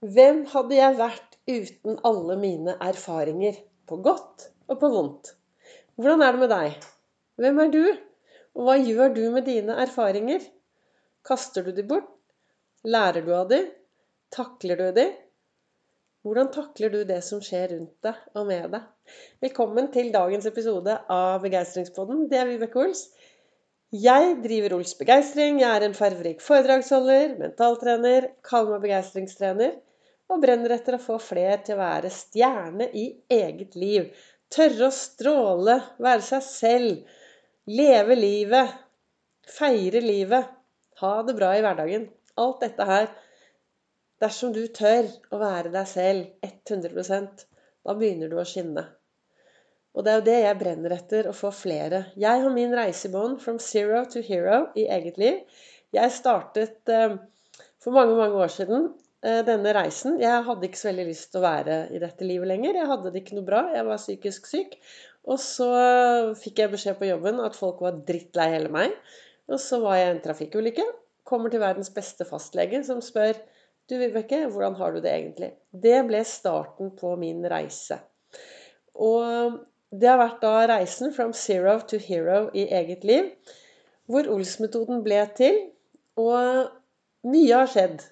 Hvem hadde jeg vært uten alle mine erfaringer? På godt og på vondt. Hvordan er det med deg? Hvem er du? Og hva gjør du med dine erfaringer? Kaster du de bort? Lærer du av de? Takler du de? Hvordan takler du det som skjer rundt deg og med deg? Velkommen til dagens episode av Begeistringspodden. Det er Vibeke Ols. Jeg driver Ols Begeistring. Jeg er en farverik foredragsholder, mentaltrener, kaller meg begeistringstrener og brenner etter å få flere til å være stjerne i eget liv. Tørre å stråle, være seg selv, leve livet, feire livet, ha det bra i hverdagen. Alt dette her. Dersom du tør å være deg selv 100% da begynner du å skinne. Og det er jo det jeg brenner etter, å få flere. Jeg har min reise i bånn from zero to hero i eget liv. Jeg startet eh, for mange, mange år siden denne reisen. Jeg hadde ikke så veldig lyst til å være i dette livet lenger. Jeg hadde det ikke noe bra. Jeg var psykisk syk. Og så fikk jeg beskjed på jobben at folk var drittlei hele meg. Og så var jeg i en trafikkulykke. Kommer til verdens beste fastlege som spør Du, Vibeke, hvordan har du det egentlig? Det ble starten på min reise. Og det har vært da reisen from zero to hero i eget liv, hvor Ols-metoden ble til. Og mye har skjedd.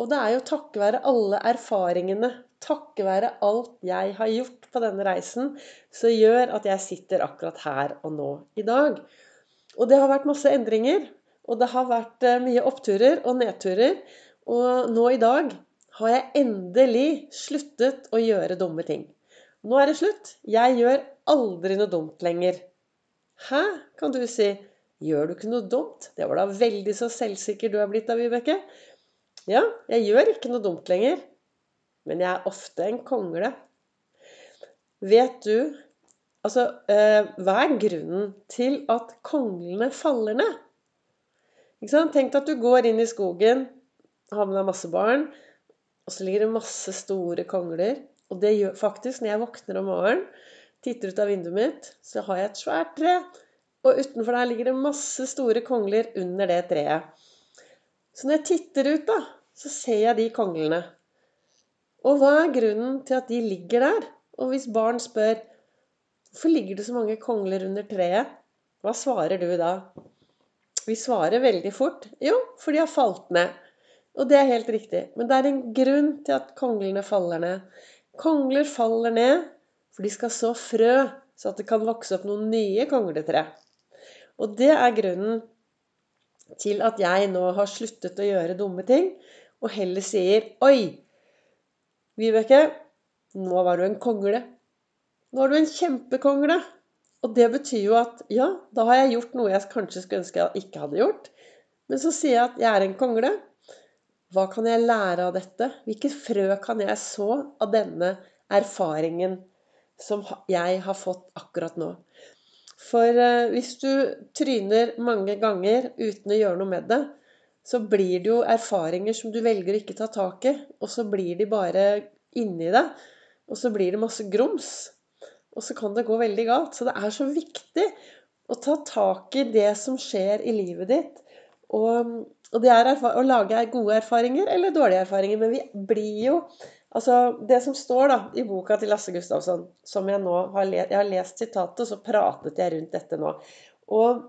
Og det er jo takket være alle erfaringene, takket være alt jeg har gjort på denne reisen, som gjør at jeg sitter akkurat her og nå i dag. Og det har vært masse endringer. Og det har vært eh, mye oppturer og nedturer. Og nå i dag har jeg endelig sluttet å gjøre dumme ting. Nå er det slutt. Jeg gjør aldri noe dumt lenger. Hæ, kan du si. Gjør du ikke noe dumt? Det var da veldig så selvsikker du er blitt da, Vibeke. Ja, jeg gjør ikke noe dumt lenger. Men jeg er ofte en kongle. Vet du Altså, eh, hva er grunnen til at konglene faller ned? Ikke sant? Tenk at du går inn i skogen, har med deg masse barn, og så ligger det masse store kongler. Og det gjør faktisk når jeg våkner om morgenen, titter ut av vinduet mitt, så har jeg et svært tre. Og utenfor der ligger det masse store kongler under det treet. Så når jeg titter ut, da, så ser jeg de konglene. Og hva er grunnen til at de ligger der? Og hvis barn spør hvorfor ligger det så mange kongler under treet, hva svarer du da? Vi svarer veldig fort jo, for de har falt ned. Og det er helt riktig. Men det er en grunn til at konglene faller ned. Kongler faller ned for de skal så frø, så at det kan vokse opp noen nye kongletre. Og det er grunnen til at jeg nå har sluttet å gjøre dumme ting, og heller sier Oi, Vibeke, nå var du en kongle. Nå er du en kjempekongle. Og det betyr jo at ja, da har jeg gjort noe jeg kanskje skulle ønske jeg ikke hadde gjort. Men så sier jeg at jeg er en kongle. Hva kan jeg lære av dette? Hvilket frø kan jeg så av denne erfaringen som jeg har fått akkurat nå? For eh, hvis du tryner mange ganger uten å gjøre noe med det, så blir det jo erfaringer som du velger å ikke ta tak i, og så blir de bare inni deg, og så blir det masse grums. Og så kan det gå veldig galt. Så det er så viktig å ta tak i det som skjer i livet ditt. Og, og det er å lage gode erfaringer eller dårlige erfaringer. Men vi blir jo Altså, Det som står da i boka til Lasse Gustavsson, som jeg nå har, lest, jeg har lest sitatet, så pratet jeg rundt dette nå. Og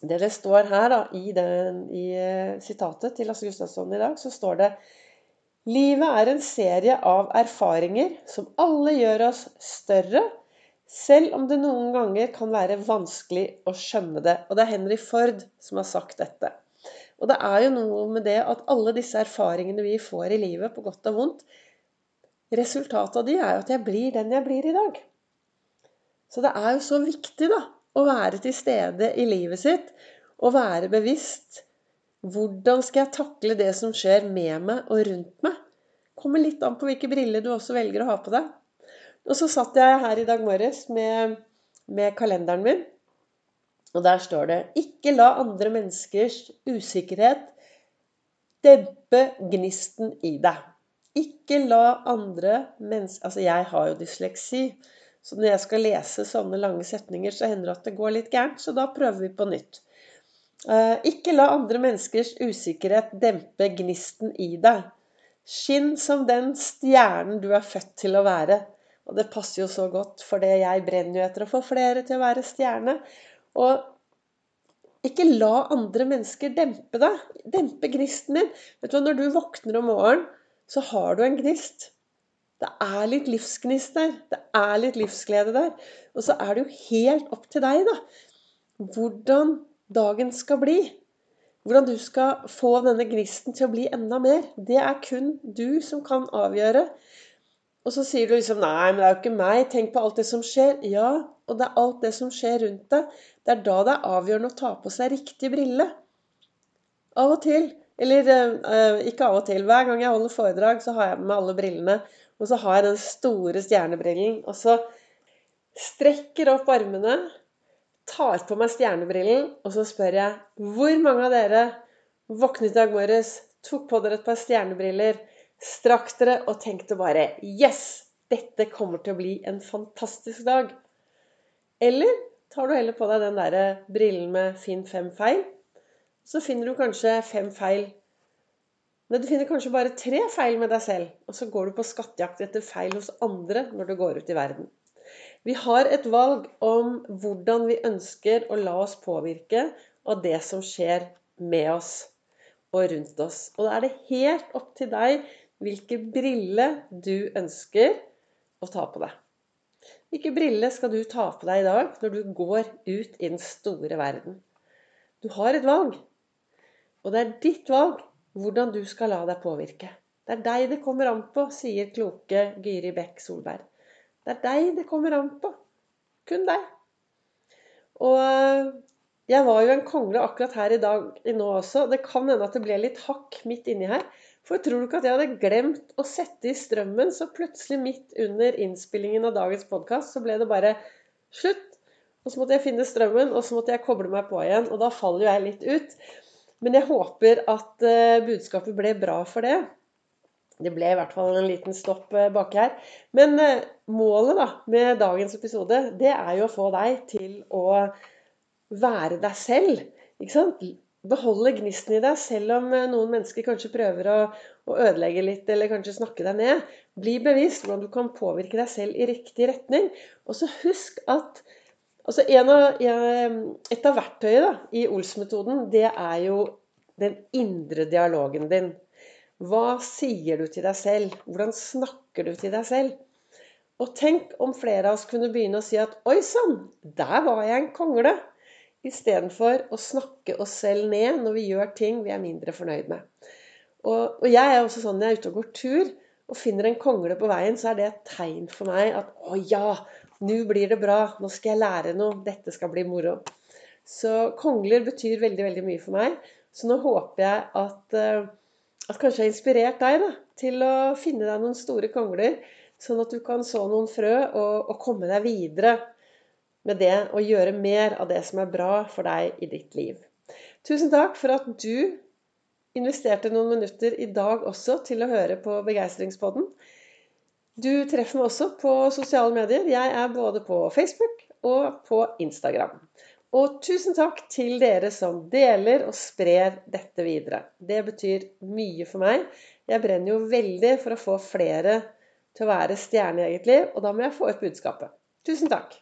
det det står her da, i, den, i eh, sitatet til Lasse Gustavsson i dag, så står det Livet er en serie av erfaringer som alle gjør oss større, selv om det noen ganger kan være vanskelig å skjønne det. Og det er Henry Ford som har sagt dette. Og det er jo noe med det at alle disse erfaringene vi får i livet, på godt og vondt Resultatet av de er jo at jeg blir den jeg blir i dag. Så det er jo så viktig, da, å være til stede i livet sitt og være bevisst. Hvordan skal jeg takle det som skjer med meg og rundt meg? Kommer litt an på hvilke briller du også velger å ha på deg. Og så satt jeg her i dag morges med, med kalenderen min og der står det Ikke la andre menneskers usikkerhet dempe gnisten i deg. Ikke la andre mennesker Altså, jeg har jo dysleksi. Så når jeg skal lese sånne lange setninger, så hender det at det går litt gærent. Så da prøver vi på nytt. Uh, ikke la andre menneskers usikkerhet dempe gnisten i deg. Skinn som den stjernen du er født til å være. Og det passer jo så godt, for det jeg brenner jo etter å få flere til å være stjerne. Og ikke la andre mennesker dempe deg. Dempe gnisten din. Vet du hva, Når du våkner om morgenen, så har du en gnist. Det er litt livsgnist der. Det er litt livsglede der. Og så er det jo helt opp til deg, da. Hvordan dagen skal bli. Hvordan du skal få denne gnisten til å bli enda mer. Det er kun du som kan avgjøre. Og så sier du liksom Nei, men det er jo ikke meg. Tenk på alt det som skjer. Ja, og det er alt det som skjer rundt deg. Det er da det er avgjørende å ta på seg riktig brille. Av og til. Eller eh, ikke av og til. Hver gang jeg holder foredrag, så har jeg med alle brillene. Og så har jeg den store stjernebrillen. Og så strekker opp armene, tar på meg stjernebrillen, og så spør jeg Hvor mange av dere våknet i dag morges, tok på dere et par stjernebriller? Strakk dere og tenkte bare Yes! Dette kommer til å bli en fantastisk dag. Eller tar du heller på deg den der brillen med 'finn fem feil'. Så finner du kanskje fem feil Nei, du finner kanskje bare tre feil med deg selv. Og så går du på skattejakt etter feil hos andre når du går ut i verden. Vi har et valg om hvordan vi ønsker å la oss påvirke av det som skjer med oss og rundt oss. Og da er det helt opp til deg hvilke briller du ønsker å ta på deg. Hvilke briller skal du ta på deg i dag når du går ut i den store verden? Du har et valg. Og det er ditt valg hvordan du skal la deg påvirke. Det er deg det kommer an på, sier kloke Gyri Bekk Solberg. Det er deg det kommer an på. Kun deg. Og jeg var jo en kongle akkurat her i dag nå også. Det kan hende at det ble litt hakk midt inni her. For tror du ikke at jeg hadde glemt å sette i strømmen, så plutselig midt under innspillingen av dagens podkast, så ble det bare slutt. Og så måtte jeg finne strømmen, og så måtte jeg koble meg på igjen. Og da faller jo jeg litt ut. Men jeg håper at uh, budskapet ble bra for det. Det ble i hvert fall en liten stopp uh, baki her. Men uh, målet da, med dagens episode, det er jo å få deg til å være deg selv. Ikke sant? Beholde gnisten i deg, selv om eh, noen mennesker kanskje prøver å, å, ødelegge litt eller kanskje snakke deg ned. Bli bevisst hvordan du kan påvirke deg selv i riktig retning. Og så husk at altså av, Et av verktøyene i Ols-metoden, det er jo den indre dialogen din. Hva sier du til deg selv? Hvordan snakker du til deg selv? Og tenk om flere av oss kunne begynne å si at Oi sann, der var jeg en kongle. Istedenfor å snakke oss selv ned når vi gjør ting vi er mindre fornøyd med. Og, og jeg er også sånn når jeg er ute og går tur og finner en kongle på veien, så er det et tegn for meg at å ja, nå blir det bra. Nå skal jeg lære noe. Dette skal bli moro. Så kongler betyr veldig, veldig mye for meg. Så nå håper jeg at, eh, at kanskje jeg har inspirert deg da, til å finne deg noen store kongler, sånn at du kan så noen frø og, og komme deg videre med det å gjøre mer av det som er bra for deg i ditt liv. Tusen takk for at du investerte noen minutter i dag også til å høre på Begeistringspodden. Du treffer meg også på sosiale medier. Jeg er både på Facebook og på Instagram. Og tusen takk til dere som deler og sprer dette videre. Det betyr mye for meg. Jeg brenner jo veldig for å få flere til å være stjerne i eget liv, og da må jeg få ut budskapet. Tusen takk.